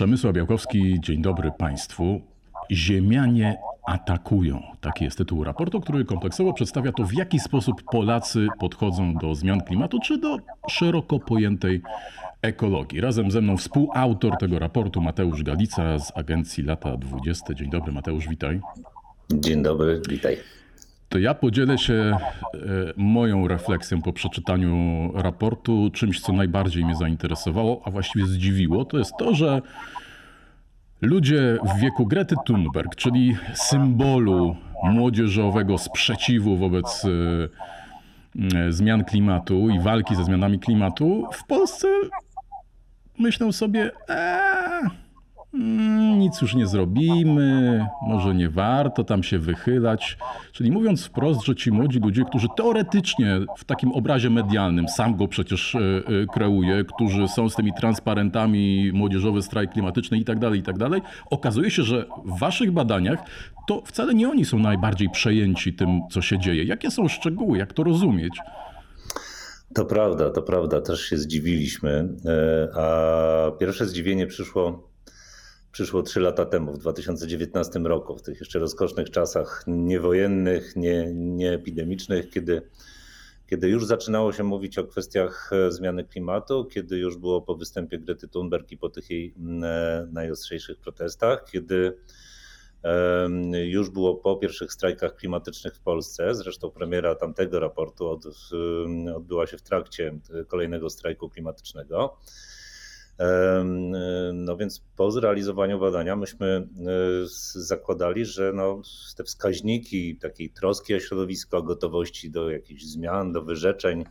Przemysław Białkowski, dzień dobry Państwu. Ziemianie atakują. Taki jest tytuł raportu, który kompleksowo przedstawia to, w jaki sposób Polacy podchodzą do zmian klimatu, czy do szeroko pojętej ekologii. Razem ze mną współautor tego raportu Mateusz Galica z agencji Lata 20. Dzień dobry Mateusz, witaj. Dzień dobry, witaj. To ja podzielę się e, moją refleksją po przeczytaniu raportu. Czymś, co najbardziej mnie zainteresowało, a właściwie zdziwiło, to jest to, że ludzie w wieku Grety Thunberg, czyli symbolu młodzieżowego sprzeciwu wobec e, e, zmian klimatu i walki ze zmianami klimatu, w Polsce myślą sobie, eee, Mm, nic już nie zrobimy, może nie warto tam się wychylać. Czyli mówiąc wprost, że ci młodzi ludzie, którzy teoretycznie w takim obrazie medialnym, sam go przecież e, e, kreuje, którzy są z tymi transparentami, młodzieżowy strajk klimatyczny i tak dalej, i tak dalej, okazuje się, że w waszych badaniach to wcale nie oni są najbardziej przejęci tym, co się dzieje. Jakie są szczegóły, jak to rozumieć? To prawda, to prawda, też się zdziwiliśmy. E, a pierwsze zdziwienie przyszło przyszło trzy lata temu, w 2019 roku, w tych jeszcze rozkosznych czasach niewojennych, nie, nieepidemicznych, kiedy, kiedy już zaczynało się mówić o kwestiach e, zmiany klimatu, kiedy już było po występie Grety Thunberg i po tych jej e, najostrzejszych protestach, kiedy już było po pierwszych strajkach klimatycznych w Polsce. Zresztą premiera tamtego raportu od, odbyła się w trakcie kolejnego strajku klimatycznego. No więc po zrealizowaniu badania myśmy e, zakładali, że no te wskaźniki takiej troski o środowisko, gotowości do jakichś zmian, do wyrzeczeń,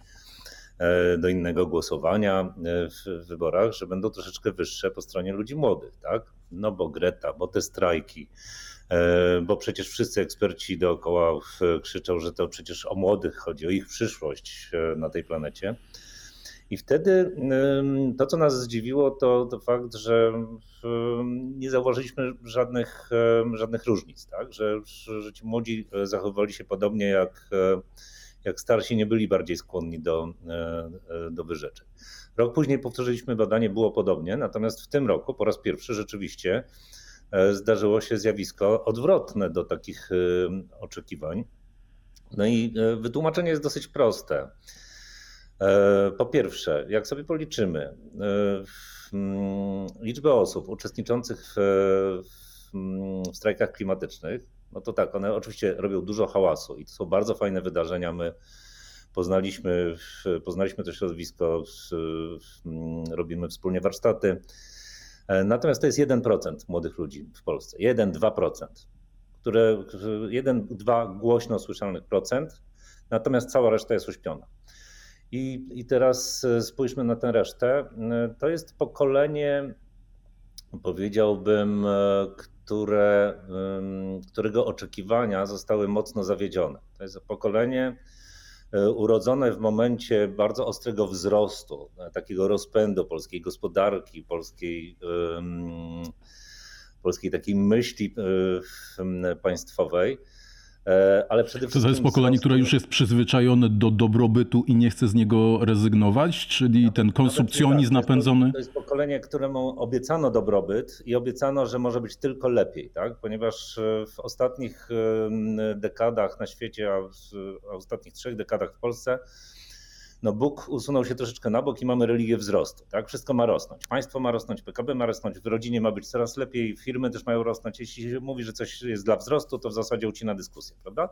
e, do innego głosowania e, w wyborach, że będą troszeczkę wyższe po stronie ludzi młodych, tak? No bo Greta, bo te strajki, bo przecież wszyscy eksperci dookoła krzyczą, że to przecież o młodych chodzi, o ich przyszłość na tej planecie. I wtedy to, co nas zdziwiło, to, to fakt, że nie zauważyliśmy żadnych, żadnych różnic, tak? że, że ci młodzi e, zachowywali się podobnie jak, e, jak starsi, nie byli bardziej skłonni do, e, do wyrzeczeń. Rok później powtórzyliśmy badanie, było podobnie, natomiast w tym roku po raz pierwszy rzeczywiście zdarzyło się zjawisko odwrotne do takich oczekiwań. No i wytłumaczenie jest dosyć proste. E, po pierwsze, jak sobie policzymy e, mm, liczbę osób uczestniczących w, w strajkach klimatycznych, no to tak, one oczywiście robią dużo hałasu i to są bardzo fajne wydarzenia. My poznaliśmy, poznaliśmy to środowisko, mm, robimy wspólnie warsztaty. E, natomiast to jest 1% młodych ludzi w Polsce. 1-2%, które 1-2 głośno słyszalnych procent, natomiast cała reszta jest uśpiona. I, I teraz e, spójrzmy na tę resztę. E, to jest pokolenie, powiedziałbym, e, które, którego oczekiwania zostały mocno zawiedzione. To jest pokolenie urodzone w momencie bardzo ostrego wzrostu, takiego rozpędu polskiej gospodarki, polskiej, polskiej takiej myśli państwowej ale przede wszystkim. To jest pokolenie, które już jest przyzwyczajone do dobrobytu i nie chce z niego rezygnować, czyli no, ten konsumpcjonizm tak, napędzony. To jest pokolenie, któremu obiecano dobrobyt i obiecano, że może być tylko lepiej, tak? ponieważ e, w ostatnich dekadach na świecie, a w ostatnich trzech dekadach w Polsce no Bóg usunął się troszeczkę na bok i mamy religię wzrostu. Tak? Wszystko ma rosnąć. Państwo ma rosnąć, PKB ma rosnąć, w rodzinie ma być coraz lepiej, firmy też mają rosnąć. Jeśli się mówi, że coś jest dla wzrostu, to w zasadzie ucina dyskusję, prawda?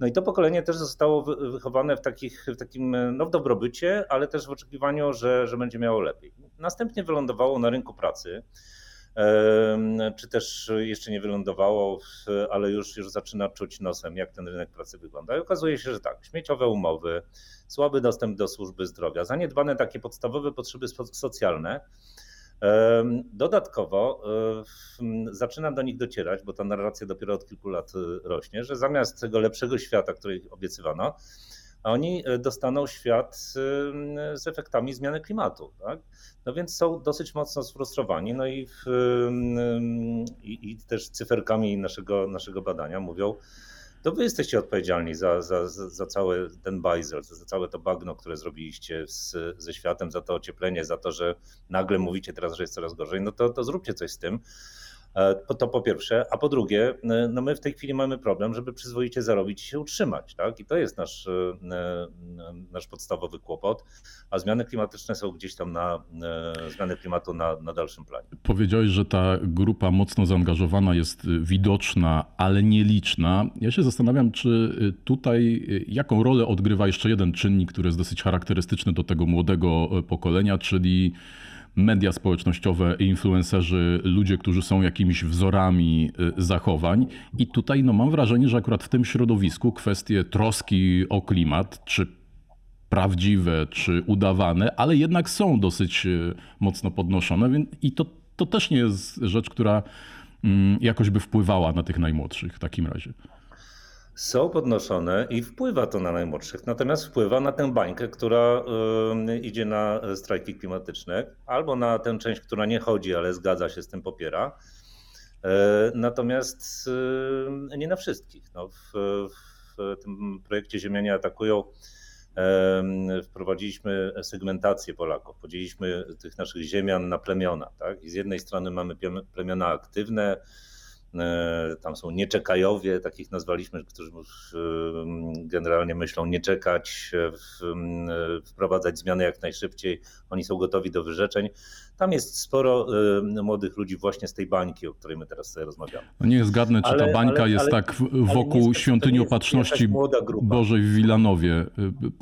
No i to pokolenie też zostało wychowane w, takich, w takim no, w dobrobycie, ale też w oczekiwaniu, że, że będzie miało lepiej. Następnie wylądowało na rynku pracy czy też jeszcze nie wylądowało, ale już, już zaczyna czuć nosem, jak ten rynek pracy wygląda. I okazuje się, że tak, śmieciowe umowy, słaby dostęp do służby zdrowia, zaniedbane takie podstawowe potrzeby socjalne. Dodatkowo zaczyna do nich docierać, bo ta narracja dopiero od kilku lat y, rośnie, że zamiast tego lepszego świata, który obiecywano, oni e, dostaną świat z efektami zmiany klimatu. Tak? No więc są dosyć mocno sfrustrowani. No i, w, i, i też cyferkami naszego, naszego badania mówią to wy jesteście odpowiedzialni za, za, za cały ten bajzel, za całe to bagno, które zrobiliście z, ze światem, za to ocieplenie, za to, że nagle mówicie teraz, że jest coraz gorzej, no to, to zróbcie coś z tym. E, to po pierwsze, a po drugie, e, no my w tej chwili mamy problem, żeby przyzwoicie zarobić i się utrzymać, tak? I to jest nasz, e, nasz podstawowy kłopot, a zmiany klimatyczne są gdzieś tam na zmiany klimatu na, na dalszym planie. Powiedziałeś, że ta grupa mocno zaangażowana jest widoczna, ale nieliczna. Ja się zastanawiam, czy tutaj jaką rolę odgrywa jeszcze jeden czynnik, który jest dosyć charakterystyczny do tego młodego pokolenia, czyli media społecznościowe, influencerzy, ludzie, którzy są jakimiś wzorami y, zachowań. I tutaj no, mam wrażenie, że akurat w tym środowisku kwestie troski o klimat, czy prawdziwe, czy udawane, ale jednak są dosyć y, mocno podnoszone. I to, to też nie jest rzecz, która mm, jakoś by wpływała na tych najmłodszych w takim razie są podnoszone i wpływa to na najmłodszych, natomiast wpływa na tę bańkę, która idzie na strajki klimatyczne, albo na tę część, która nie chodzi, ale zgadza się z tym, popiera. E, natomiast nie na wszystkich. No, w, w tym projekcie Ziemianie atakują wprowadziliśmy segmentację Polaków. Podzieliliśmy tych naszych ziemian na plemiona. Tak? I z jednej strony mamy plemiona aktywne, tam są nieczekajowie, takich nazwaliśmy, którzy generalnie myślą nie czekać, e, wprowadzać zmiany jak najszybciej. Oni są gotowi do wyrzeczeń. Tam jest sporo e, młodych ludzi właśnie z tej bańki, o której my teraz sobie rozmawiamy. No nie zgadnę, czy ale, ta bańka ale, jest ale, tak wokół świątyni opatrzności Bożej w Wilanowie.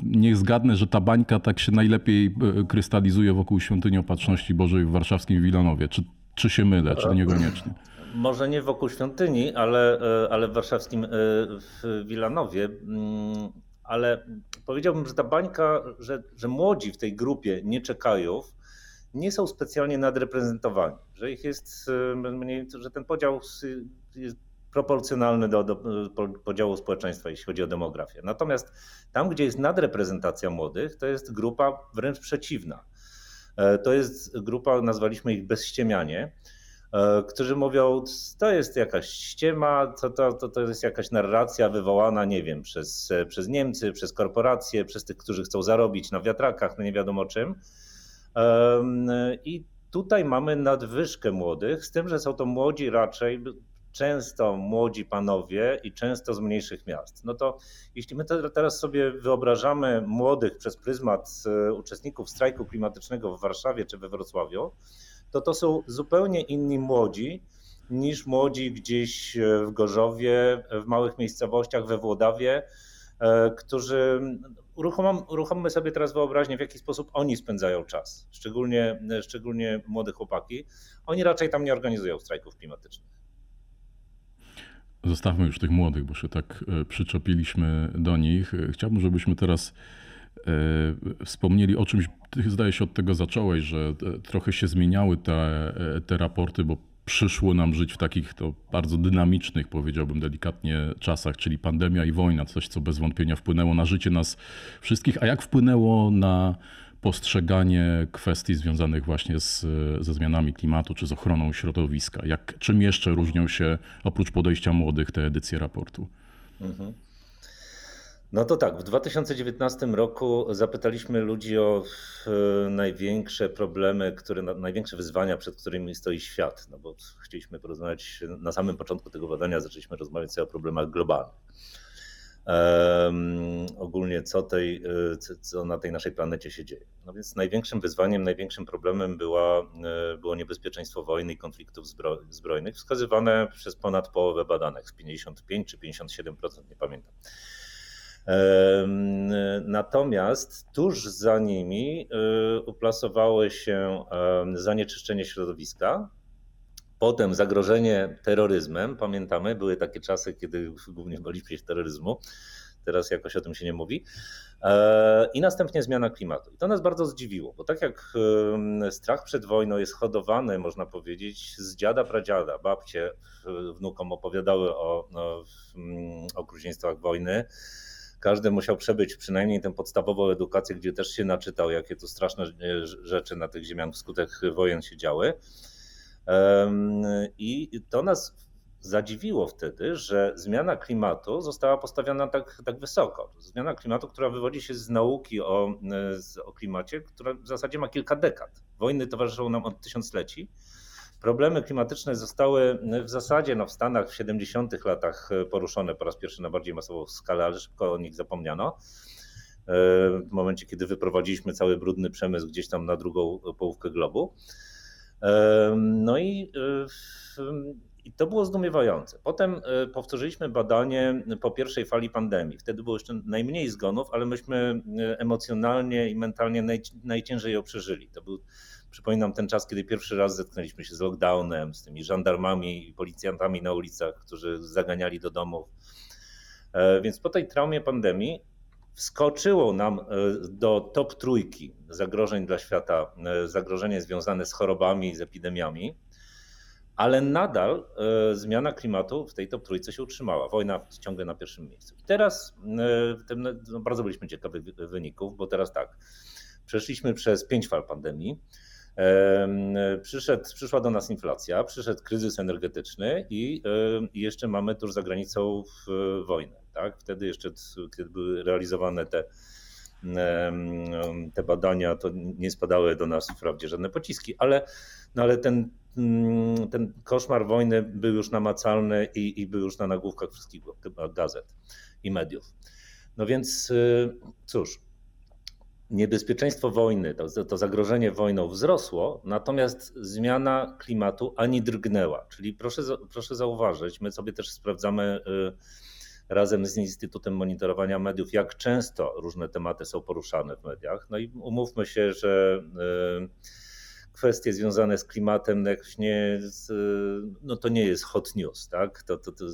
Nie zgadnę, że ta bańka tak się najlepiej krystalizuje wokół świątyni opatrzności Bożej w warszawskim Wilanowie. Czy, czy się mylę, czy niekoniecznie? Może nie wokół świątyni, ale, e, ale w warszawskim e, w Wilanowie. Mm, ale powiedziałbym, że ta bańka, że, że młodzi w tej grupie nieczekajów nie są specjalnie nadreprezentowani, że ich jest e, mniej, że ten podział jest proporcjonalny do, do podziału społeczeństwa, jeśli chodzi o demografię. Natomiast tam, gdzie jest nadreprezentacja młodych, to jest grupa wręcz przeciwna. To jest grupa, nazwaliśmy ich bezściemianie, którzy mówią, to jest jakaś ściema, to, to, to, to jest jakaś narracja wywołana, nie wiem, przez, przez Niemcy, przez korporacje, przez tych, którzy chcą zarobić na wiatrakach, no nie wiadomo czym. I tutaj mamy nadwyżkę młodych, z tym, że są to młodzi raczej, często młodzi panowie i często z mniejszych miast. No to jeśli my teraz sobie wyobrażamy młodych przez pryzmat e, uczestników strajku klimatycznego w Warszawie czy we Wrocławiu, to to są zupełnie inni młodzi niż młodzi gdzieś e, w Gorzowie, w małych miejscowościach, we Włodawie, e, którzy uruchommy sobie teraz wyobraźnię, w jaki sposób oni spędzają czas, szczególnie, szczególnie młode chłopaki. Oni raczej tam nie organizują strajków klimatycznych. Zostawmy już tych młodych, bo się tak e, przyczepiliśmy do nich. Chciałbym, żebyśmy teraz E, wspomnieli o czymś, zdaje się od tego zacząłeś, że trochę się zmieniały te, e, te raporty, bo przyszło nam żyć w takich to bardzo dynamicznych, powiedziałbym delikatnie, czasach, czyli pandemia i wojna, coś co bez wątpienia wpłynęło na życie nas wszystkich. A jak wpłynęło na postrzeganie kwestii związanych właśnie z, ze zmianami klimatu czy z ochroną środowiska? Jak, czym jeszcze różnią się oprócz podejścia młodych te edycje raportu? Mhm. No to tak, w 2019 roku zapytaliśmy ludzi o największe problemy, które, największe wyzwania, przed którymi stoi świat. No bo chcieliśmy porozmawiać na samym początku tego badania, zaczęliśmy rozmawiać sobie o problemach globalnych. Um, ogólnie co, tej, co na tej naszej planecie się dzieje. No więc największym wyzwaniem, największym problemem była, e, było niebezpieczeństwo wojny i konfliktów zbrojnych, wskazywane przez ponad połowę badanych, z 55 czy 57%, nie pamiętam. Natomiast tuż za nimi y, uplasowały się zanieczyszczenie środowiska, potem zagrożenie terroryzmem. Pamiętamy, były takie czasy, kiedy głównie baliśmy się terroryzmu. Teraz jakoś o tym się nie mówi. E, I następnie zmiana klimatu. I to nas bardzo zdziwiło, bo tak jak strach przed wojną jest hodowany, można powiedzieć, z dziada pradziada. Babcie wnukom opowiadały o, o okrucieństwach wojny każdy musiał przebyć przynajmniej tę podstawową edukację, gdzie też się naczytał, jakie tu straszne rzeczy na tych ziemiach wskutek wojen się działy. I to nas zadziwiło wtedy, że zmiana klimatu została postawiona tak, tak wysoko. Zmiana klimatu, która wywodzi się z nauki o, o klimacie, która w zasadzie ma kilka dekad. Wojny towarzyszą nam od tysiącleci. Problemy klimatyczne zostały w zasadzie no, w Stanach w 70 latach poruszone po raz pierwszy na bardziej masową skalę, ale szybko o nich zapomniano. W momencie, kiedy wyprowadziliśmy cały brudny przemysł gdzieś tam na drugą połówkę globu. No i i to było zdumiewające. Potem e, powtórzyliśmy badanie po pierwszej fali pandemii. Wtedy było jeszcze najmniej zgonów, ale myśmy e, emocjonalnie i mentalnie naj, najciężej ją przeżyli. To był, przypominam, ten czas, kiedy pierwszy raz zetknęliśmy się z lockdownem, z tymi żandarmami i policjantami na ulicach, którzy zaganiali do domów. E, więc po tej traumie pandemii wskoczyło nam do top trójki zagrożeń dla świata, zagrożenie związane z chorobami, z epidemiami ale nadal e, zmiana klimatu w tej top trójce się utrzymała. Wojna ciągle na pierwszym miejscu. I teraz e, no, bardzo byliśmy ciekawi wyników, bo teraz tak, przeszliśmy przez pięć fal pandemii. Przyszedł, przyszła do nas inflacja, przyszedł kryzys energetyczny i, i jeszcze mamy tuż za granicą wojnę. Tak? Wtedy jeszcze, kiedy były realizowane te, te badania, to nie spadały do nas wprawdzie żadne pociski, ale, no ale ten Mm, ten koszmar wojny był już namacalny i, i był już na nagłówkach wszystkich gazet i mediów. No więc y, cóż, niebezpieczeństwo wojny, to, to, zagrożenie wojną wzrosło, natomiast zmiana klimatu ani drgnęła. Czyli proszę, proszę zauważyć, my sobie też sprawdzamy y, razem z Instytutem Monitorowania Mediów, jak często różne tematy są poruszane w mediach. No i umówmy się, że. Yy, kwestie związane z klimatem no nie, no to nie jest hot news, tak? To, to, to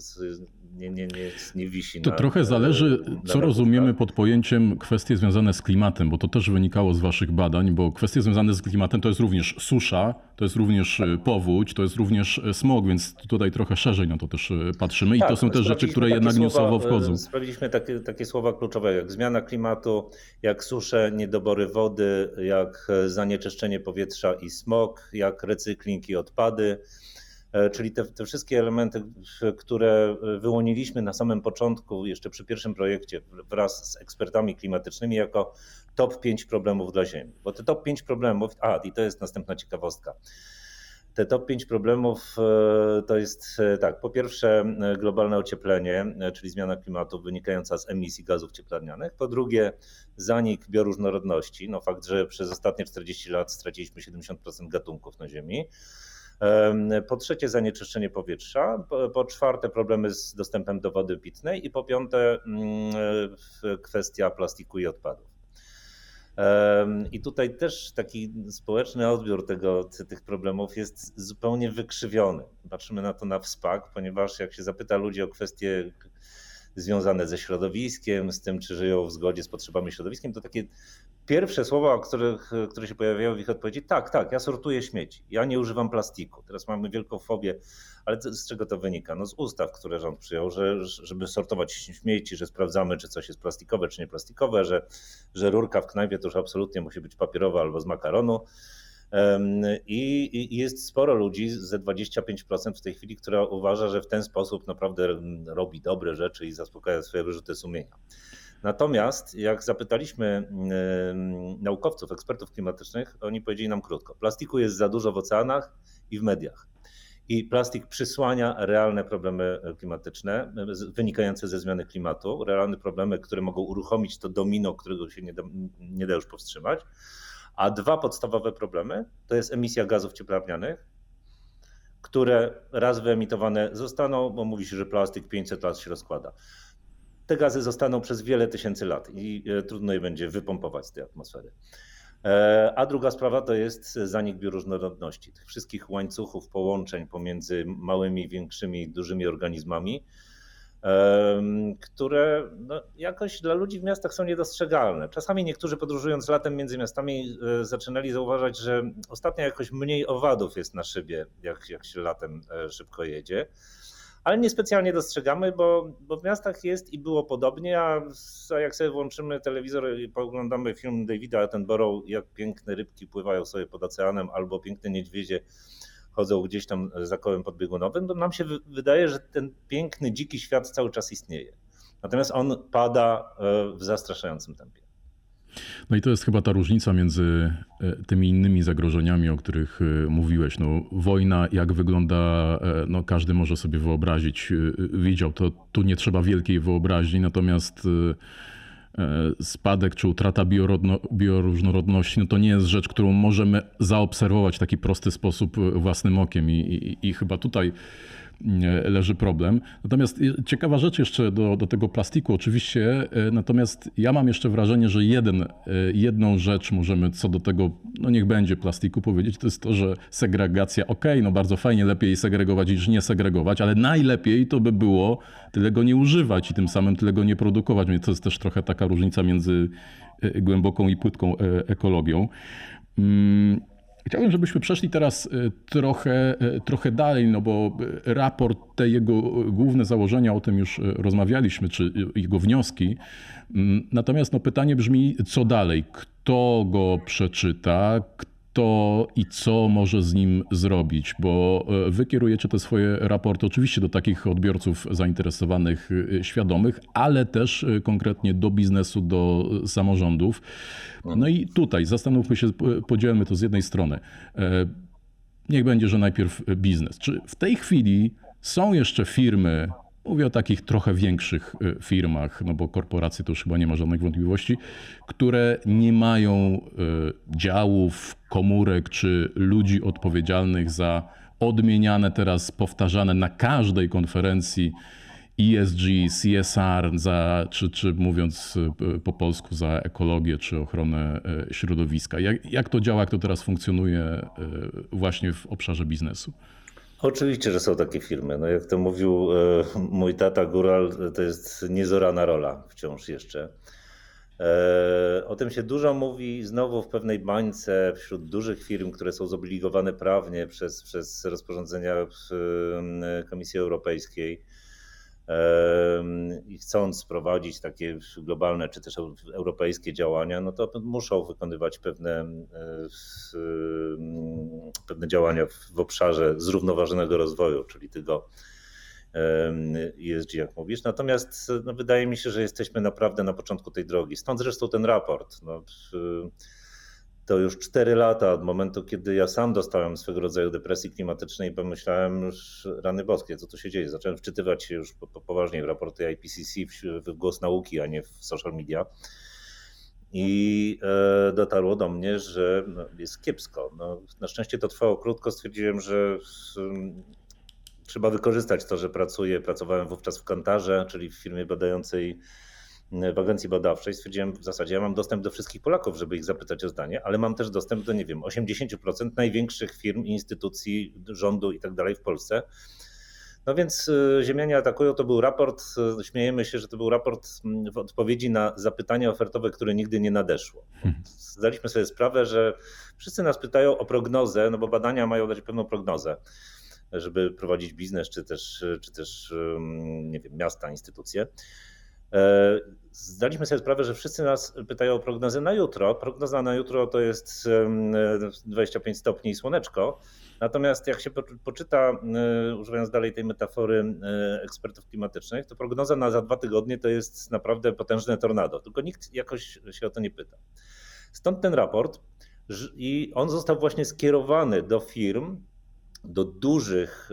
nie, nie, nie, nie wisi To na, trochę zależy, co rozumiemy pod pojęciem kwestie związane z klimatem, bo to też wynikało z waszych badań, bo kwestie związane z klimatem to jest również susza, to jest również e, powódź, to jest również e, smog, więc tutaj trochę szerzej na to też e, patrzymy i tak, to są też rzeczy, które jednak słowa, newsowo wchodzą. Sprawiliśmy takie, takie słowa kluczowe jak zmiana klimatu, jak susze, niedobory wody, jak zanieczyszczenie powietrza i smog, jak recykling i odpady. Czyli te, te, wszystkie elementy, które wyłoniliśmy na samym początku, jeszcze przy pierwszym projekcie, wraz z ekspertami klimatycznymi, jako top 5 problemów dla Ziemi. Bo te top 5 problemów, a i to jest następna ciekawostka. Te top 5 problemów e, to jest e, tak, po pierwsze e, globalne ocieplenie, czyli zmiana klimatu wynikająca z emisji gazów cieplarnianych. Po drugie zanik bioróżnorodności, no fakt, że przez ostatnie 40 lat straciliśmy 70% gatunków na Ziemi. Po trzecie zanieczyszczenie powietrza, po czwarte problemy z dostępem do wody pitnej i po piąte mm, kwestia plastiku i odpadów. I tutaj też taki społeczny odbiór tego, tych problemów jest zupełnie wykrzywiony. Patrzymy na to na wspak, ponieważ jak się zapyta ludzi o kwestie związane ze środowiskiem, z tym, czy żyją w zgodzie z potrzebami środowiskiem, to takie pierwsze słowa, których, które się pojawiają w ich odpowiedzi, tak, tak, ja sortuję śmieci, ja nie używam plastiku. Teraz mamy wielką fobię, ale z czego to wynika? No z ustaw, które rząd przyjął, że, żeby sortować śmieci, że sprawdzamy, czy coś jest plastikowe, czy nie plastikowe, że, że rurka w knajpie to już absolutnie musi być papierowa albo z makaronu. I, jest sporo ludzi, ze 25% w tej chwili, która uważa, że w ten sposób naprawdę robi dobre rzeczy i zaspokaja swoje wyrzuty sumienia. Natomiast jak zapytaliśmy naukowców, ekspertów klimatycznych, oni powiedzieli nam krótko: plastiku jest za dużo w oceanach i w mediach. I plastik przysłania realne problemy klimatyczne wynikające ze zmiany klimatu, realne problemy, które mogą uruchomić to domino, którego się nie da, nie da już powstrzymać. A dwa podstawowe problemy to jest emisja gazów cieplarnianych, które raz wyemitowane zostaną, bo mówi się, że plastik 500 lat się rozkłada. Te gazy zostaną przez wiele tysięcy lat i e, trudno je będzie wypompować z tej atmosfery. E, a druga sprawa to jest zanik bioróżnorodności, tych wszystkich łańcuchów połączeń pomiędzy małymi, większymi, dużymi organizmami, które no, jakoś dla ludzi w miastach są niedostrzegalne. Czasami niektórzy podróżując latem między miastami e, zaczynali zauważać, że ostatnio jakoś mniej owadów jest na szybie, jak, jak się latem e, szybko jedzie. Ale niespecjalnie dostrzegamy, bo, bo w miastach jest i było podobnie, a jak sobie włączymy telewizor i poglądamy film Davida Attenborough, jak piękne rybki pływają sobie pod oceanem, albo piękne niedźwiedzie chodzą gdzieś tam za kołem podbiegunowym, to nam się wydaje, że ten piękny, dziki świat cały czas istnieje. Natomiast on pada w zastraszającym tempie. No i to jest chyba ta różnica między e, tymi innymi zagrożeniami, o których e, mówiłeś. No, wojna, jak wygląda, e, no, każdy może sobie wyobrazić. Widział to, tu nie trzeba wielkiej wyobraźni, natomiast spadek czy utrata bioróżnorodności, no to nie jest rzecz, którą możemy zaobserwować w taki prosty sposób własnym okiem. I, i, i chyba tutaj leży problem. Natomiast ciekawa rzecz jeszcze do, do tego plastiku, oczywiście, e, natomiast ja mam jeszcze wrażenie, że jeden, e, jedną rzecz możemy co do tego, no niech będzie plastiku powiedzieć, to jest to, że segregacja, okay, no bardzo fajnie, lepiej segregować niż nie segregować, ale najlepiej to by było tyle go nie używać i tym samym tyle go nie produkować. To jest też trochę taka różnica między e, głęboką i płytką ekologią. Chciałbym, żebyśmy przeszli teraz e, trochę, e, trochę dalej, no bo e, raport, te jego główne założenia, o tym już rozmawialiśmy, czy jego wnioski. Mm, natomiast no, pytanie brzmi, co dalej? Kto go przeczyta? kto i co może z nim zrobić, bo e, wy kierujecie te swoje raporty oczywiście do takich odbiorców zainteresowanych, e, świadomych, ale też e, konkretnie do biznesu, do samorządów. No i tutaj zastanówmy się, podzielmy to z jednej strony. Niech będzie, że najpierw biznes. Czy w tej chwili są jeszcze firmy, Mówię o takich trochę większych y, firmach, no bo korporacje to już chyba nie ma żadnych wątpliwości, które nie mają y, działów, komórek czy ludzi odpowiedzialnych za odmieniane teraz, powtarzane na każdej konferencji ESG, CSR, za, czy, czy mówiąc y, po polsku za ekologię czy ochronę środowiska. Jak, jak to działa, jak to teraz funkcjonuje właśnie w obszarze biznesu? Oczywiście, że są takie firmy. No jak to mówił e, mój tata Góral, to jest niezorana rola wciąż jeszcze. E, o tym się dużo mówi znowu w pewnej bańce wśród dużych firm, które są zobligowane prawnie przez, przez rozporządzenia Komisji Europejskiej i chcąc prowadzić takie globalne czy też europejskie działania, no to muszą wykonywać pewne, pewne działania w obszarze zrównoważonego rozwoju, czyli tego ESG, jak mówisz. Natomiast no, wydaje mi się, że jesteśmy naprawdę na początku tej drogi. Stąd zresztą ten raport. No, to już 4 lata od momentu, kiedy ja sam dostałem swego rodzaju depresji klimatycznej pomyślałem, już rany boskie, co tu się dzieje. Zacząłem wczytywać się już po, po poważniej w raporty IPCC, w, głos nauki, a nie w social media. I e, dotarło do mnie, że no, jest kiepsko. No, na szczęście to trwało krótko. Stwierdziłem, że um, trzeba wykorzystać to, że pracuję. Pracowałem wówczas w Kantarze, czyli w firmie badającej w agencji badawczej stwierdziłem w zasadzie, ja mam dostęp do wszystkich Polaków, żeby ich zapytać o zdanie, ale mam też dostęp do, nie wiem, 80% największych firm, instytucji, rządu i tak dalej w Polsce. No więc y, Ziemianie atakują to był raport, y, śmiejemy się, że to był raport mm, w odpowiedzi na zapytania ofertowe, które nigdy nie nadeszło. Hmm. Zdaliśmy sobie sprawę, że wszyscy nas pytają o prognozę, no bo badania mają dać pewną prognozę, żeby prowadzić biznes, czy też, czy też nie wiem, miasta, instytucje. E, zdaliśmy sobie sprawę, że wszyscy nas pytają o prognozę na jutro. Prognoza na jutro to jest 25 stopni i słoneczko. Natomiast jak się poczyta, e, używając dalej tej metafory e, ekspertów klimatycznych, to prognoza na za dwa tygodnie to jest naprawdę potężne tornado. Tylko nikt jakoś się o to nie pyta. Stąd ten raport i on został właśnie skierowany do firm, do dużych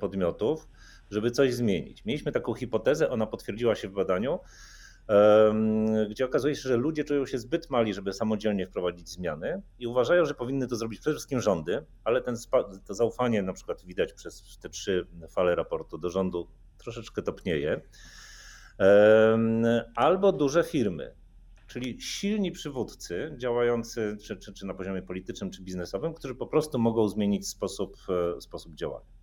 podmiotów, żeby coś zmienić. Mieliśmy taką hipotezę, ona potwierdziła się w badaniu, gdzie okazuje się, że ludzie czują się zbyt mali, żeby samodzielnie wprowadzić zmiany i uważają, że powinny to zrobić przede wszystkim rządy, ale ten, to zaufanie na przykład widać przez te trzy fale raportu do rządu troszeczkę topnieje. Albo duże firmy, czyli silni przywódcy działający czy, czy, czy na poziomie politycznym, czy biznesowym, którzy po prostu mogą zmienić sposób, e, sposób działania.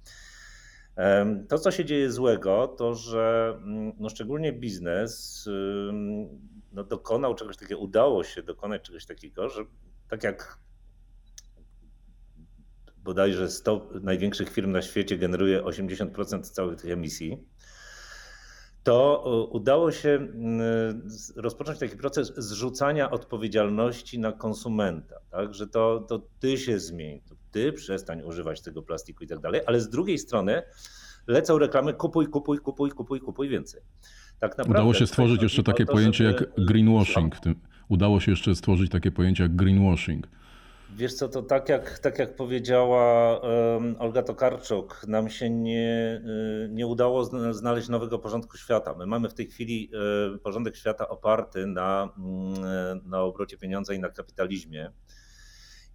To, co się dzieje złego, to że mm, no szczególnie biznes no dokonał czegoś takiego, udało się dokonać czegoś takiego, że tak jak bodajże 100 największych firm na świecie generuje 80% całych tych emisji, to udało się rozpocząć taki proces zrzucania odpowiedzialności na konsumenta, tak? że to, to ty się zmień, ty przestań używać tego plastiku i tak dalej, ale z drugiej strony lecą reklamy kupuj, kupuj, kupuj, kupuj, kupuj więcej. Tak naprawdę Udało się stworzyć jeszcze takie to, pojęcie żeby... jak greenwashing. Udało się jeszcze stworzyć takie pojęcie jak greenwashing. Wiesz co, to tak jak, tak jak powiedziała um, Olga Tokarczuk, nam się nie, y, nie udało znaleźć nowego porządku świata. My mamy w tej chwili y, porządek świata oparty na, mm, na obrocie pieniądza i na kapitalizmie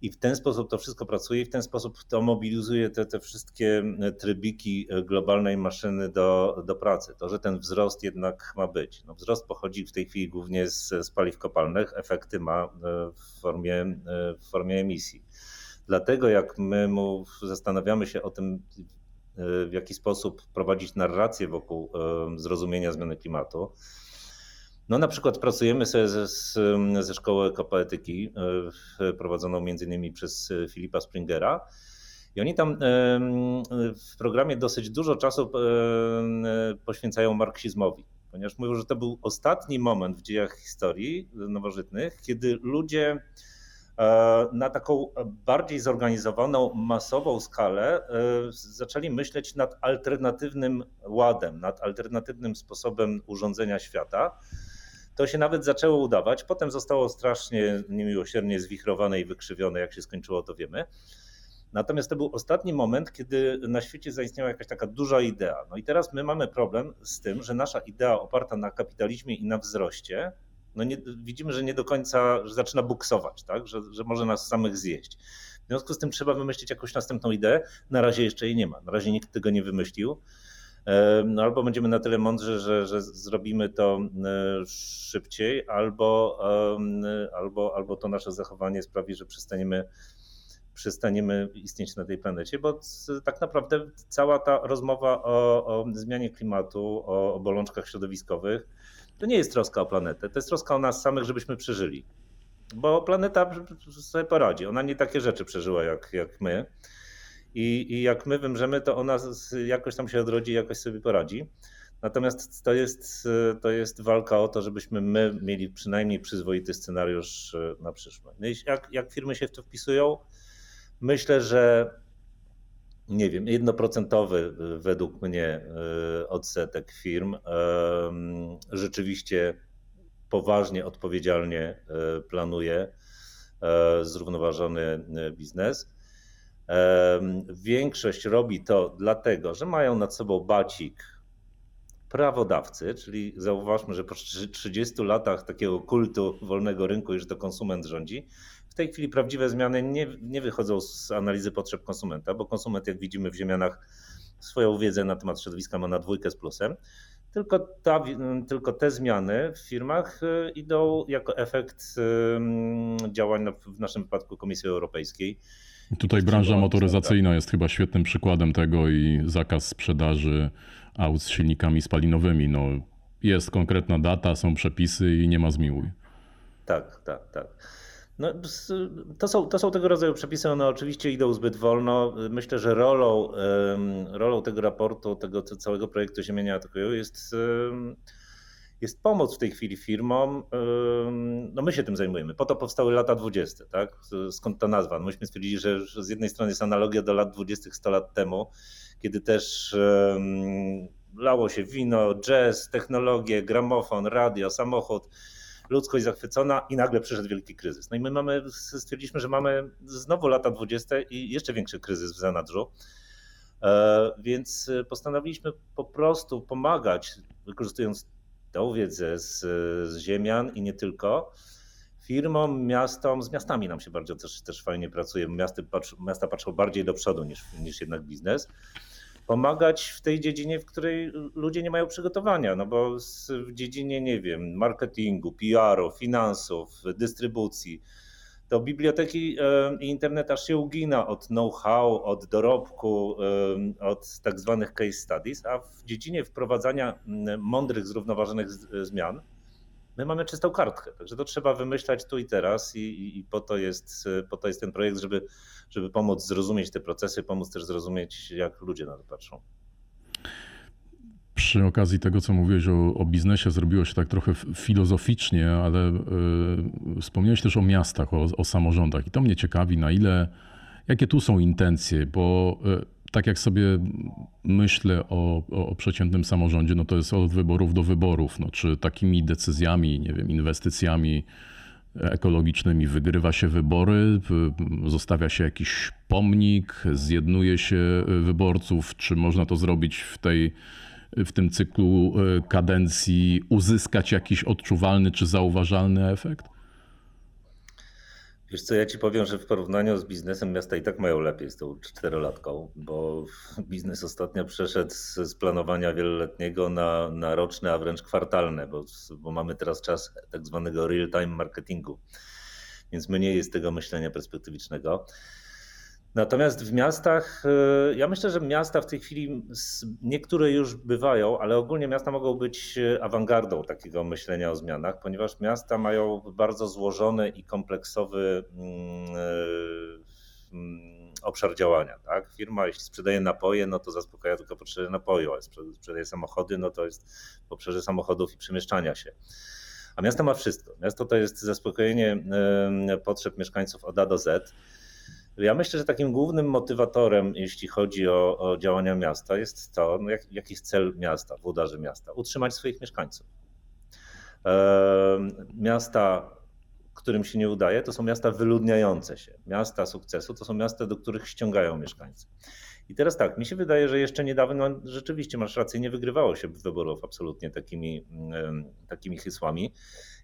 i w ten sposób to wszystko pracuje i w ten sposób to mobilizuje te, te wszystkie trybiki globalnej maszyny do, do pracy. To, że ten wzrost jednak ma być. No, wzrost pochodzi w tej chwili głównie z, z paliw kopalnych, efekty ma e, w formie, e, w formie emisji. Dlatego jak my mu zastanawiamy się o tym, e, w jaki sposób prowadzić narrację wokół zrozumienia zmiany klimatu, no na przykład pracujemy sobie ze, ze szkoły ekopoetyki, e, prowadzoną między innymi przez e, Filipa Springera. I oni tam w programie dosyć dużo czasu e, poświęcają marksizmowi, ponieważ mówią, że to był ostatni moment w dziejach historii nowożytnych, kiedy ludzie na taką bardziej zorganizowaną, masową skalę zaczęli myśleć nad alternatywnym ładem, nad alternatywnym sposobem urządzenia świata to się nawet zaczęło udawać. Potem zostało strasznie niemiłosiernie zwichrowane i wykrzywione. Jak się skończyło, to wiemy. Natomiast to był ostatni moment, kiedy na świecie zaistniała jakaś taka duża idea. No i teraz my mamy problem z tym, że nasza idea oparta na kapitalizmie i na wzroście, no nie, widzimy, że nie do końca, że zaczyna buksować, tak? że, że może nas samych zjeść. W związku z tym trzeba wymyślić jakąś następną ideę. Na razie jeszcze jej nie ma. Na razie nikt tego nie wymyślił. No albo będziemy na tyle mądrzy, że, że zrobimy to e, szybciej, albo, albo, albo to nasze zachowanie sprawi, że przestaniemy, przestaniemy istnieć na tej planecie, bo tak naprawdę cała ta rozmowa o, o zmianie klimatu, o, o bolączkach środowiskowych, to nie jest troska o planetę, to jest troska o nas samych, żebyśmy przeżyli. Bo planeta sobie poradzi. Ona nie takie rzeczy przeżyła jak, jak my. I, I jak my wymrzemy, to ona jakoś tam się odrodzi, jakoś sobie poradzi. Natomiast to jest, to jest walka o to, żebyśmy my mieli przynajmniej przyzwoity scenariusz e, na przyszłość. No jak, jak firmy się w to wpisują? Myślę, że nie wiem, jednoprocentowy e, według mnie e, odsetek firm rzeczywiście poważnie, odpowiedzialnie planuje zrównoważony biznes. Większość robi to dlatego, że mają nad sobą bacik prawodawcy, czyli zauważmy, że po 30 latach takiego kultu wolnego rynku, już to konsument rządzi, w tej chwili prawdziwe zmiany nie, nie wychodzą z analizy potrzeb konsumenta, bo konsument, jak widzimy w Ziemianach, swoją wiedzę na temat środowiska ma na dwójkę z plusem, tylko, ta, tylko te zmiany w firmach y, idą jako efekt działań w naszym wypadku Komisji Europejskiej Tutaj branża motoryzacyjna jest chyba świetnym przykładem tego i zakaz sprzedaży aut z silnikami spalinowymi. No, jest konkretna data, są przepisy i nie ma zmiłuj. Tak, tak, tak. No, to, są, to są tego rodzaju przepisy, one oczywiście idą zbyt wolno. Myślę, że rolą, rolą tego raportu, tego całego projektu Ziemienia Atakują jest jest pomoc w tej chwili firmom. No my się tym zajmujemy. Po to powstały lata 20, tak? Skąd ta nazwa? No myśmy stwierdzili, że, z jednej strony jest analogia do lat 20 100 lat temu, kiedy też lało się wino, jazz, technologie, gramofon, radio, samochód, ludzkość zachwycona i nagle przyszedł wielki kryzys. No i my mamy, stwierdziliśmy, że mamy znowu lata 20 i jeszcze większy kryzys w zanadrzu. E, więc postanowiliśmy po prostu pomagać, wykorzystując tą wiedzę z, z ziemian i nie tylko. Firmom, miastom, z miastami nam się bardzo też, też fajnie pracuje. Miasty patrz, miasta patrzą bardziej do przodu niż, niż jednak biznes. Pomagać w tej dziedzinie, w której ludzie nie mają przygotowania, no bo w dziedzinie, nie wiem, marketingu, PR-u, finansów, dystrybucji, to biblioteki i internet aż się ugina od know-how, od dorobku, od tak zwanych case studies, a w dziedzinie wprowadzania mądrych, zrównoważonych zmian my mamy czystą kartkę. Także to trzeba wymyślać tu i teraz i, i, i, po, to jest, po to jest ten projekt, żeby, żeby pomóc zrozumieć te procesy, pomóc też zrozumieć, jak ludzie na to patrzą. Przy okazji tego, co mówiłeś o, o biznesie, zrobiło się tak trochę filozoficznie, ale y, wspomniałeś też o miastach, o, o samorządach i to mnie ciekawi, na ile Jakie tu są intencje? Bo e, tak jak sobie myślę o, o, przeciętnym samorządzie, no to jest od wyborów do wyborów. No, czy takimi decyzjami, nie wiem, inwestycjami ekologicznymi wygrywa się wybory, zostawia się jakiś pomnik, zjednuje się wyborców, czy można to zrobić w tej w tym cyklu e, kadencji uzyskać jakiś odczuwalny czy zauważalny efekt? Wiesz co, ja ci powiem, że w porównaniu z biznesem miasta i tak mają lepiej z tą czterolatką, bo biznes ostatnio przeszedł z planowania wieloletniego na, na roczne, a wręcz kwartalne, bo, bo mamy teraz czas tak zwanego real-time marketingu. Więc mniej jest tego myślenia perspektywicznego. Natomiast w miastach, e, ja myślę, że miasta w tej chwili, niektóre już bywają, ale ogólnie miasta mogą być e, awangardą takiego myślenia o zmianach, ponieważ miasta mają bardzo złożony i kompleksowy mm, e, mm, obszar działania. Tak? Firma, jeśli sprzedaje napoje, no to zaspokaja tylko potrzeby napoju, a sprzedaje samochody, no to jest w obszarze samochodów i przemieszczania się. A miasto ma wszystko. Miasto to jest zaspokojenie potrzeb mieszkańców od A do Z. Ja myślę, że takim głównym motywatorem, jeśli chodzi o, o działania miasta, jest to, no jak, jaki jest cel miasta, włodarzy miasta, utrzymać swoich mieszkańców. Miasta, którym się nie udaje, to są miasta wyludniające się. Miasta sukcesu to są miasta, do których ściągają mieszkańcy. I teraz tak, mi się wydaje, że jeszcze niedawno, no rzeczywiście masz rację, nie wygrywało się wyborów absolutnie takimi, takimi hysłami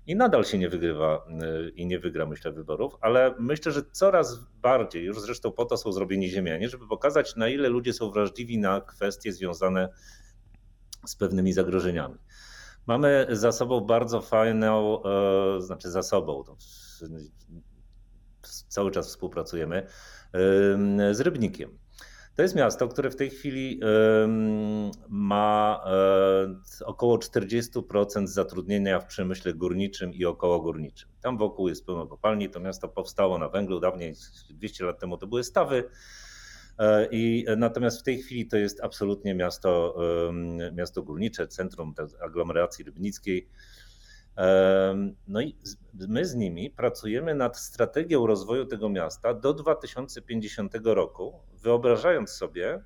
i nadal się nie wygrywa y, i nie wygra, myślę, wyborów, ale myślę, że coraz bardziej, już zresztą po to są zrobieni ziemianie, żeby pokazać, na ile ludzie są wrażliwi na kwestie związane z pewnymi zagrożeniami. Mamy za sobą bardzo fajną, e, znaczy za sobą, cały czas współpracujemy z Rybnikiem. To jest miasto, które w tej chwili ma e, około 40% zatrudnienia w przemyśle górniczym i okołogórniczym. Tam wokół jest pełno kopalni. To miasto powstało na węglu dawniej, 200 lat temu to były stawy. E, I natomiast w tej chwili to jest absolutnie miasto, miasto górnicze, centrum aglomeracji rybnickiej. No i my z nimi pracujemy nad strategią rozwoju tego miasta do 2050 roku, wyobrażając sobie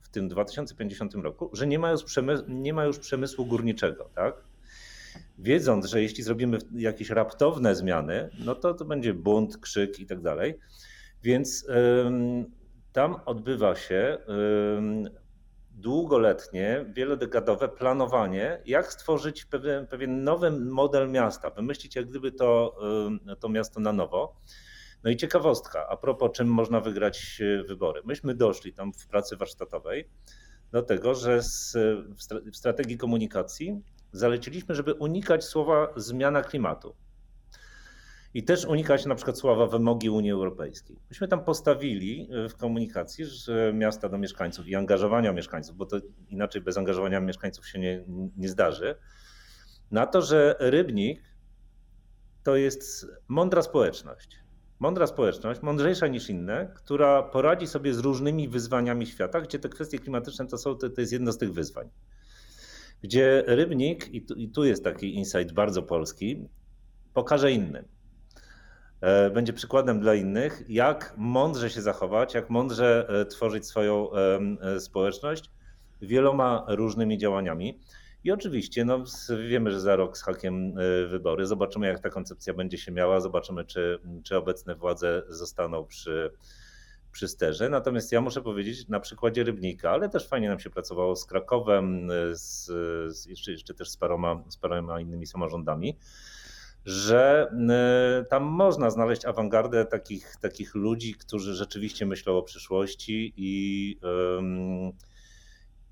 w tym 2050 roku, że nie ma już, przemysłu, nie ma już przemysłu górniczego, tak? Wiedząc, że jeśli zrobimy jakieś raptowne zmiany, no to to będzie bunt, krzyk i tak dalej. Więc tam odbywa się długoletnie, wielodekadowe planowanie, jak stworzyć pewien, pewien nowy model miasta, wymyślić jak gdyby to, to miasto na nowo. No i ciekawostka, a propos czym można wygrać e, wybory. Myśmy doszli tam w pracy warsztatowej do tego, że z, w strategii komunikacji zaleciliśmy, żeby unikać słowa zmiana klimatu i też unikać na przykład słowa wymogi Unii Europejskiej. Myśmy tam postawili e, w komunikacji, że miasta do mieszkańców i angażowania mieszkańców, bo to inaczej bez angażowania mieszkańców się nie, nie zdarzy, na to, że Rybnik to jest mądra społeczność. Mądra społeczność, mądrzejsza niż inne, która poradzi sobie z różnymi wyzwaniami świata, gdzie te kwestie klimatyczne to, są, to, to jest jedno z tych wyzwań. Gdzie Rybnik, i tu, i tu jest taki insight bardzo polski, pokaże innym E, będzie przykładem dla innych, jak mądrze się zachować, jak mądrze e, tworzyć swoją e, społeczność wieloma różnymi działaniami. I oczywiście no, wiemy, że za rok z hakiem wybory. Zobaczymy, jak ta koncepcja będzie się miała, zobaczymy, czy, czy obecne władze zostaną przy, przy sterze. Natomiast ja muszę powiedzieć na przykładzie Rybnika, ale też fajnie nam się pracowało z Krakowem, z, z jeszcze, jeszcze też z paroma, z paroma innymi samorządami że y, tam można znaleźć awangardę takich, takich ludzi, którzy rzeczywiście myślą o przyszłości i,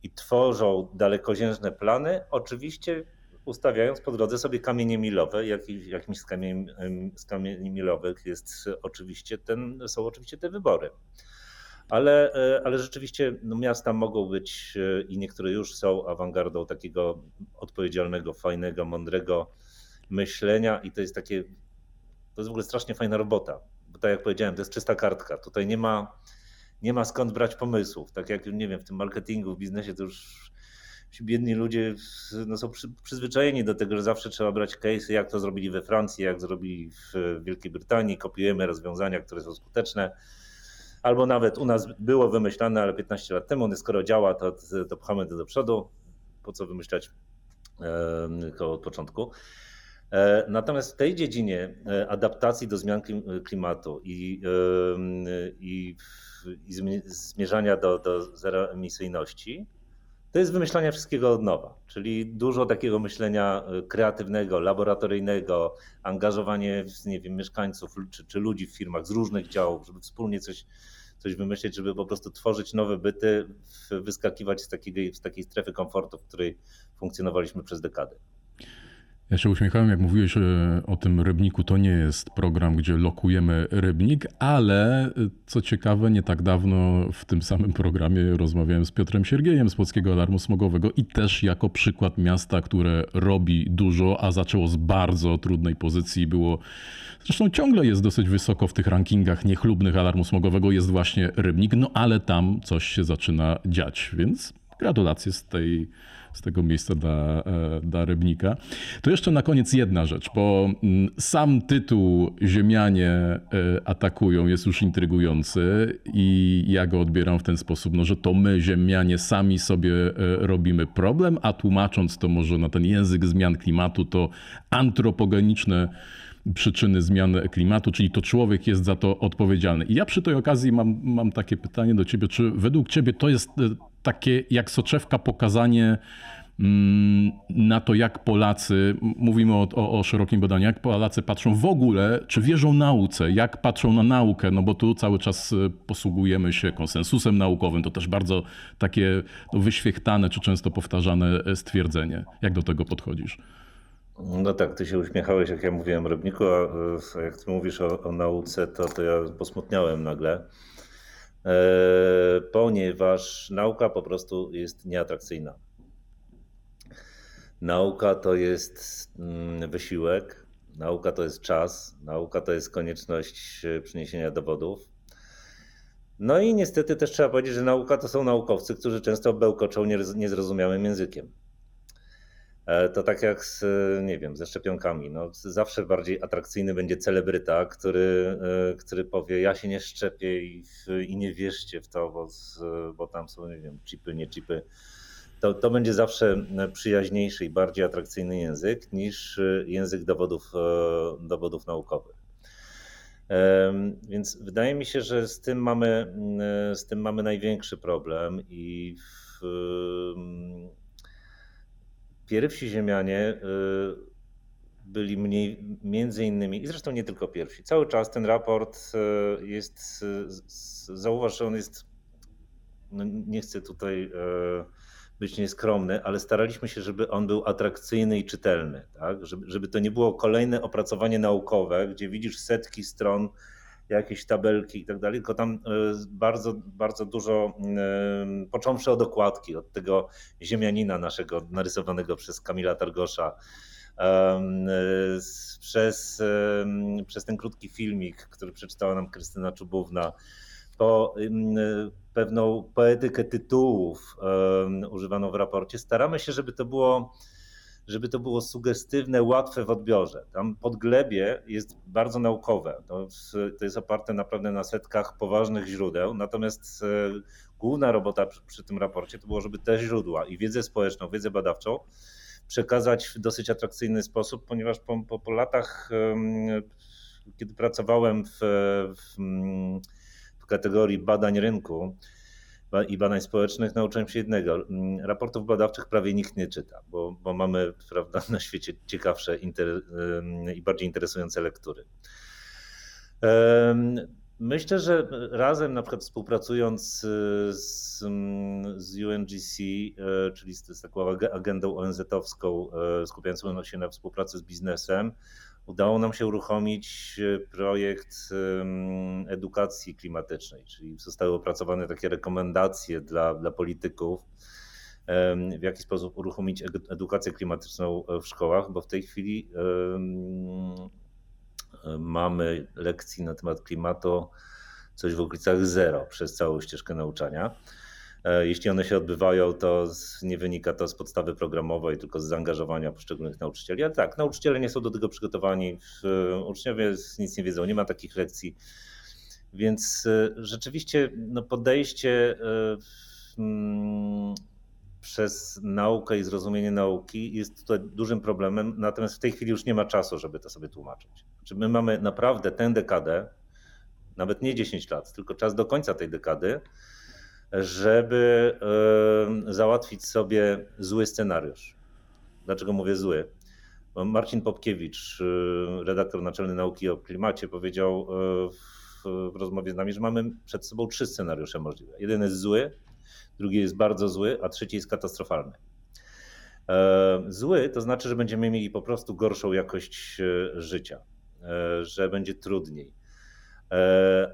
i tworzą dalekosiężne plany. Oczywiście ustawiając po drodze sobie kamienie milowe. jakimś z kamieni, z kamieni milowych jest oczywiście ten, są oczywiście te wybory. Ale, y, ale rzeczywiście no, miasta mogą być y, i niektóre już są awangardą takiego odpowiedzialnego, fajnego, mądrego, myślenia i to jest takie, to jest w ogóle strasznie fajna robota, bo tak jak powiedziałem, to jest czysta kartka. Tutaj nie ma, nie ma skąd brać pomysłów. Tak jak, nie wiem, w tym marketingu, w biznesie to już biedni ludzie no, są przy, przyzwyczajeni do tego, że zawsze trzeba brać case, jak to zrobili we Francji, jak zrobili w Wielkiej Brytanii, kopiujemy rozwiązania, które są skuteczne. albo nawet u nas było wymyślane, ale 15 lat temu, no skoro działa, to, to pchamy to do przodu. Po co wymyślać tylko od początku? E, natomiast w tej dziedzinie e, adaptacji do zmian klimatu i, i, i zmierzania do, do zeroemisyjności, to jest wymyślanie wszystkiego od nowa, czyli dużo takiego myślenia e, kreatywnego, laboratoryjnego, angażowanie nie wiem, mieszkańców czy, czy ludzi w firmach z różnych działów, żeby wspólnie coś, coś wymyślić, żeby po prostu tworzyć nowe byty, wyskakiwać z takiej, z takiej strefy komfortu, w której funkcjonowaliśmy przez dekady. Ja się uśmiechałem, jak mówiłeś e, o tym rybniku. To nie jest program, gdzie lokujemy rybnik, ale e, co ciekawe, nie tak dawno w tym samym programie rozmawiałem z Piotrem Siergiejem z Polskiego Alarmu Smogowego i też jako przykład miasta, które robi dużo, a zaczęło z bardzo trudnej pozycji, było zresztą ciągle jest dosyć wysoko w tych rankingach niechlubnych alarmu smogowego, jest właśnie rybnik, no ale tam coś się zaczyna dziać, więc gratulacje z tej z tego miejsca dla, e, dla Rybnika. To jeszcze na koniec jedna rzecz, bo mm, sam tytuł Ziemianie e, atakują jest już intrygujący i ja go odbieram w ten sposób, no, że to my, Ziemianie, sami sobie e, robimy problem, a tłumacząc to może na ten język zmian klimatu, to antropogeniczne przyczyny zmian klimatu, czyli to człowiek jest za to odpowiedzialny. I ja przy tej okazji mam, mam takie pytanie do ciebie, czy według ciebie to jest takie jak soczewka pokazanie mm, na to, jak Polacy, mówimy o, o, o, szerokim badaniu, jak Polacy patrzą w ogóle, czy wierzą nauce, jak patrzą na naukę, no bo tu cały czas e, posługujemy się konsensusem naukowym, to też bardzo takie no, wyświechtane czy często powtarzane e, stwierdzenie. Jak do tego podchodzisz? No tak, ty się uśmiechałeś, jak ja mówiłem Rybniku, a e, jak ty mówisz o, o nauce, to, to ja posmutniałem nagle. E, ponieważ nauka po prostu jest nieatrakcyjna. Nauka to jest mm, wysiłek, nauka to jest czas, nauka to jest konieczność e, przyniesienia dowodów. No i niestety też trzeba powiedzieć, że nauka to są naukowcy, którzy często bełkoczą niezrozumiałym językiem. E, to tak jak z, nie wiem, ze szczepionkami. No, zawsze bardziej atrakcyjny będzie celebryta, który, e, który powie, ja się nie szczepię i, i nie wierzcie w to, bo, bo tam są, nie wiem, chipy, nie chipy. To, to będzie zawsze przyjaźniejszy i bardziej atrakcyjny język niż język dowodów, e, dowodów naukowych. Więc wydaje mi się, że z tym mamy, z tym mamy największy problem i w, Pierwsi Ziemianie y, byli mniej, między innymi, i zresztą nie tylko pierwsi, cały czas ten raport y, jest, zauważ, że on jest, no nie chcę tutaj y, być nieskromny, ale staraliśmy się, żeby on był atrakcyjny i czytelny, tak? żeby, żeby to nie było kolejne opracowanie naukowe, gdzie widzisz setki stron jakieś tabelki i tak dalej, tylko tam e, bardzo, bardzo dużo, e, począwszy od okładki, od tego ziemianina naszego narysowanego przez Kamila Targosza, e, przez, przez ten krótki filmik, który przeczytała nam Krystyna Czubówna, po pewną poetykę tytułów używaną w raporcie. Staramy się, żeby to było żeby to było sugestywne, łatwe w odbiorze. Tam podglebie jest bardzo naukowe. To, to jest oparte naprawdę na setkach poważnych źródeł. Natomiast e, główna robota przy, przy tym raporcie to było, żeby te źródła i wiedzę społeczną, wiedzę badawczą przekazać w dosyć atrakcyjny sposób, ponieważ po, po, po latach, kiedy pracowałem w, w, w kategorii badań rynku, i badań społecznych nauczyłem się jednego. Mm, raportów badawczych prawie nikt nie czyta, bo, bo mamy prawda, na świecie ciekawsze inter, i bardziej interesujące lektury. Myślę, że razem na przykład współpracując z, z UNGC, e, czyli z, z taką agendą ONZ-owską e, skupiającą się na współpracy z biznesem, udało nam się uruchomić e, projekt edukacji klimatycznej, czyli zostały opracowane takie rekomendacje dla, dla polityków, w jaki sposób uruchomić edukację klimatyczną w szkołach, bo w tej chwili mamy lekcji na temat klimatu coś w okolicach zero przez całą ścieżkę nauczania. E, jeśli one się odbywają, to nie wynika to z podstawy programowej, tylko z zaangażowania poszczególnych nauczycieli. Ale tak, nauczyciele nie są do tego przygotowani, uczniowie nic nie wiedzą, nie ma takich lekcji. Więc e, rzeczywiście no, podejście e, mm, przez naukę i zrozumienie nauki jest tutaj dużym problemem, natomiast w tej chwili już nie ma czasu, żeby to sobie tłumaczyć. Czy my mamy naprawdę tę dekadę, nawet nie 10 lat, tylko czas do końca tej dekady, żeby załatwić sobie zły scenariusz. Dlaczego mówię zły? Marcin Popkiewicz, y, redaktor naczelny nauki o klimacie, powiedział y, w rozmowie z nami, że mamy przed sobą trzy scenariusze możliwe. Jeden jest zły, drugi jest bardzo zły, a trzeci jest katastrofalny. Zły to znaczy, że będziemy mieli po prostu gorszą jakość y, życia, że będzie trudniej E,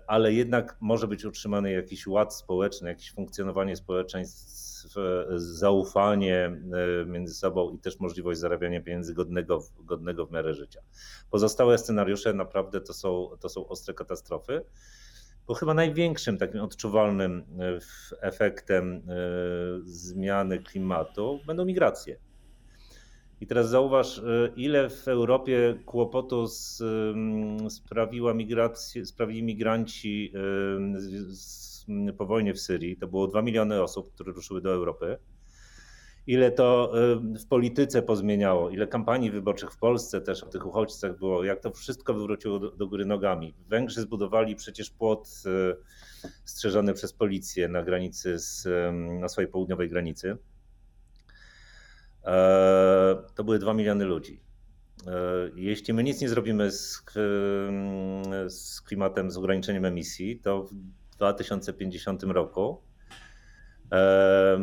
ale jednak może być utrzymany jakiś ład społeczny, jakieś funkcjonowanie społeczeństw, zaufanie e, między sobą i też możliwość zarabiania pieniędzy godnego, godnego w miarę życia. Pozostałe scenariusze naprawdę to są, to są ostre katastrofy. Bo chyba największym takim odczuwalnym e, efektem zmiany klimatu będą migracje. I teraz zauważ, y, ile w Europie kłopotu z, sprawiła migrację, sprawili migranci z, po wojnie w Syrii. To było 2 miliony osób, które ruszyły do Europy. Ile to w polityce pozmieniało, ile kampanii wyborczych w Polsce też o tych uchodźcach było, jak to wszystko wywróciło do, do góry nogami. Węgrzy zbudowali przecież płot y, strzeżony przez policję na granicy, z, na swojej południowej granicy to były 2 miliony ludzi. E, jeśli my nic nie zrobimy z, z klimatem, z ograniczeniem emisji, to w 2050 roku e,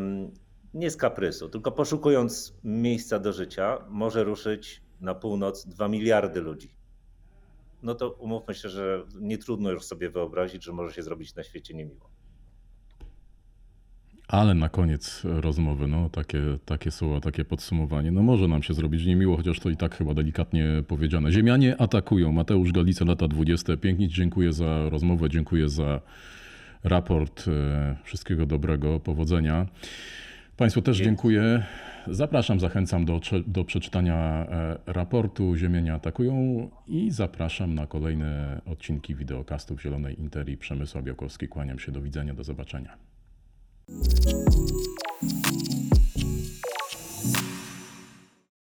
nie z kaprysu, tylko poszukując miejsca do życia, może ruszyć na północ 2 miliardy ludzi. No to umówmy się, że nie trudno już sobie wyobrazić, że może się zrobić na świecie niemiło. Ale na koniec rozmowy, no takie, takie słowa, takie podsumowanie. No może nam się zrobić niemiło, chociaż to i tak chyba delikatnie powiedziane. Ziemianie atakują. Mateusz Galica, lata 20. Pięknie dziękuję za rozmowę, dziękuję za raport. E, wszystkiego dobrego, powodzenia. Państwu też dziękuję. Zapraszam, zachęcam do, do przeczytania e, raportu Ziemianie atakują i zapraszam na kolejne odcinki wideokastów Zielonej Interii. Przemysław Białkowski, kłaniam się, do widzenia, do zobaczenia. Música